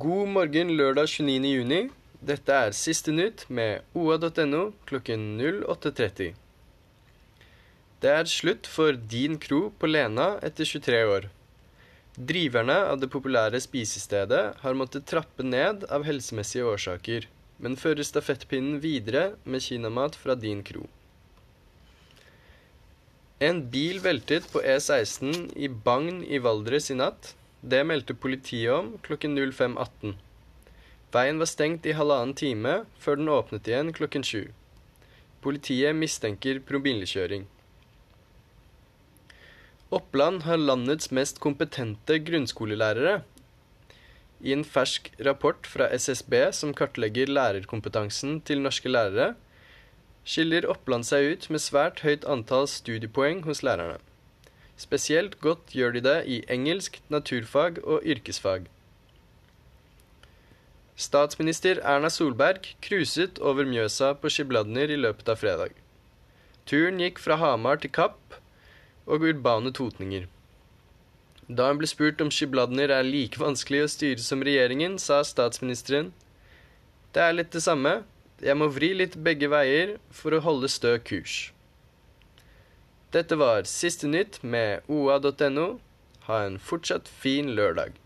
God morgen lørdag 29. juni. Dette er Siste nytt med oa.no klokken 08.30. Det er slutt for Din Kro på Lena etter 23 år. Driverne av det populære spisestedet har måttet trappe ned av helsemessige årsaker, men fører stafettpinnen videre med kinamat fra Din Kro. En bil veltet på E16 i Bagn i Valdres i natt. Det meldte politiet om klokken 05.18. Veien var stengt i halvannen time før den åpnet igjen klokken sju. Politiet mistenker promillekjøring. Oppland har landets mest kompetente grunnskolelærere. I en fersk rapport fra SSB som kartlegger lærerkompetansen til norske lærere, skiller Oppland seg ut med svært høyt antall studiepoeng hos lærerne. Spesielt godt gjør de det i engelsk, naturfag og yrkesfag. Statsminister Erna Solberg cruiset over Mjøsa på Skibladner i løpet av fredag. Turen gikk fra Hamar til Kapp og urbane totninger. Da hun ble spurt om Skibladner er like vanskelig å styre som regjeringen, sa statsministeren det er litt det samme, jeg må vri litt begge veier for å holde stø kurs. Dette var Siste nytt med oa.no. Ha en fortsatt fin lørdag.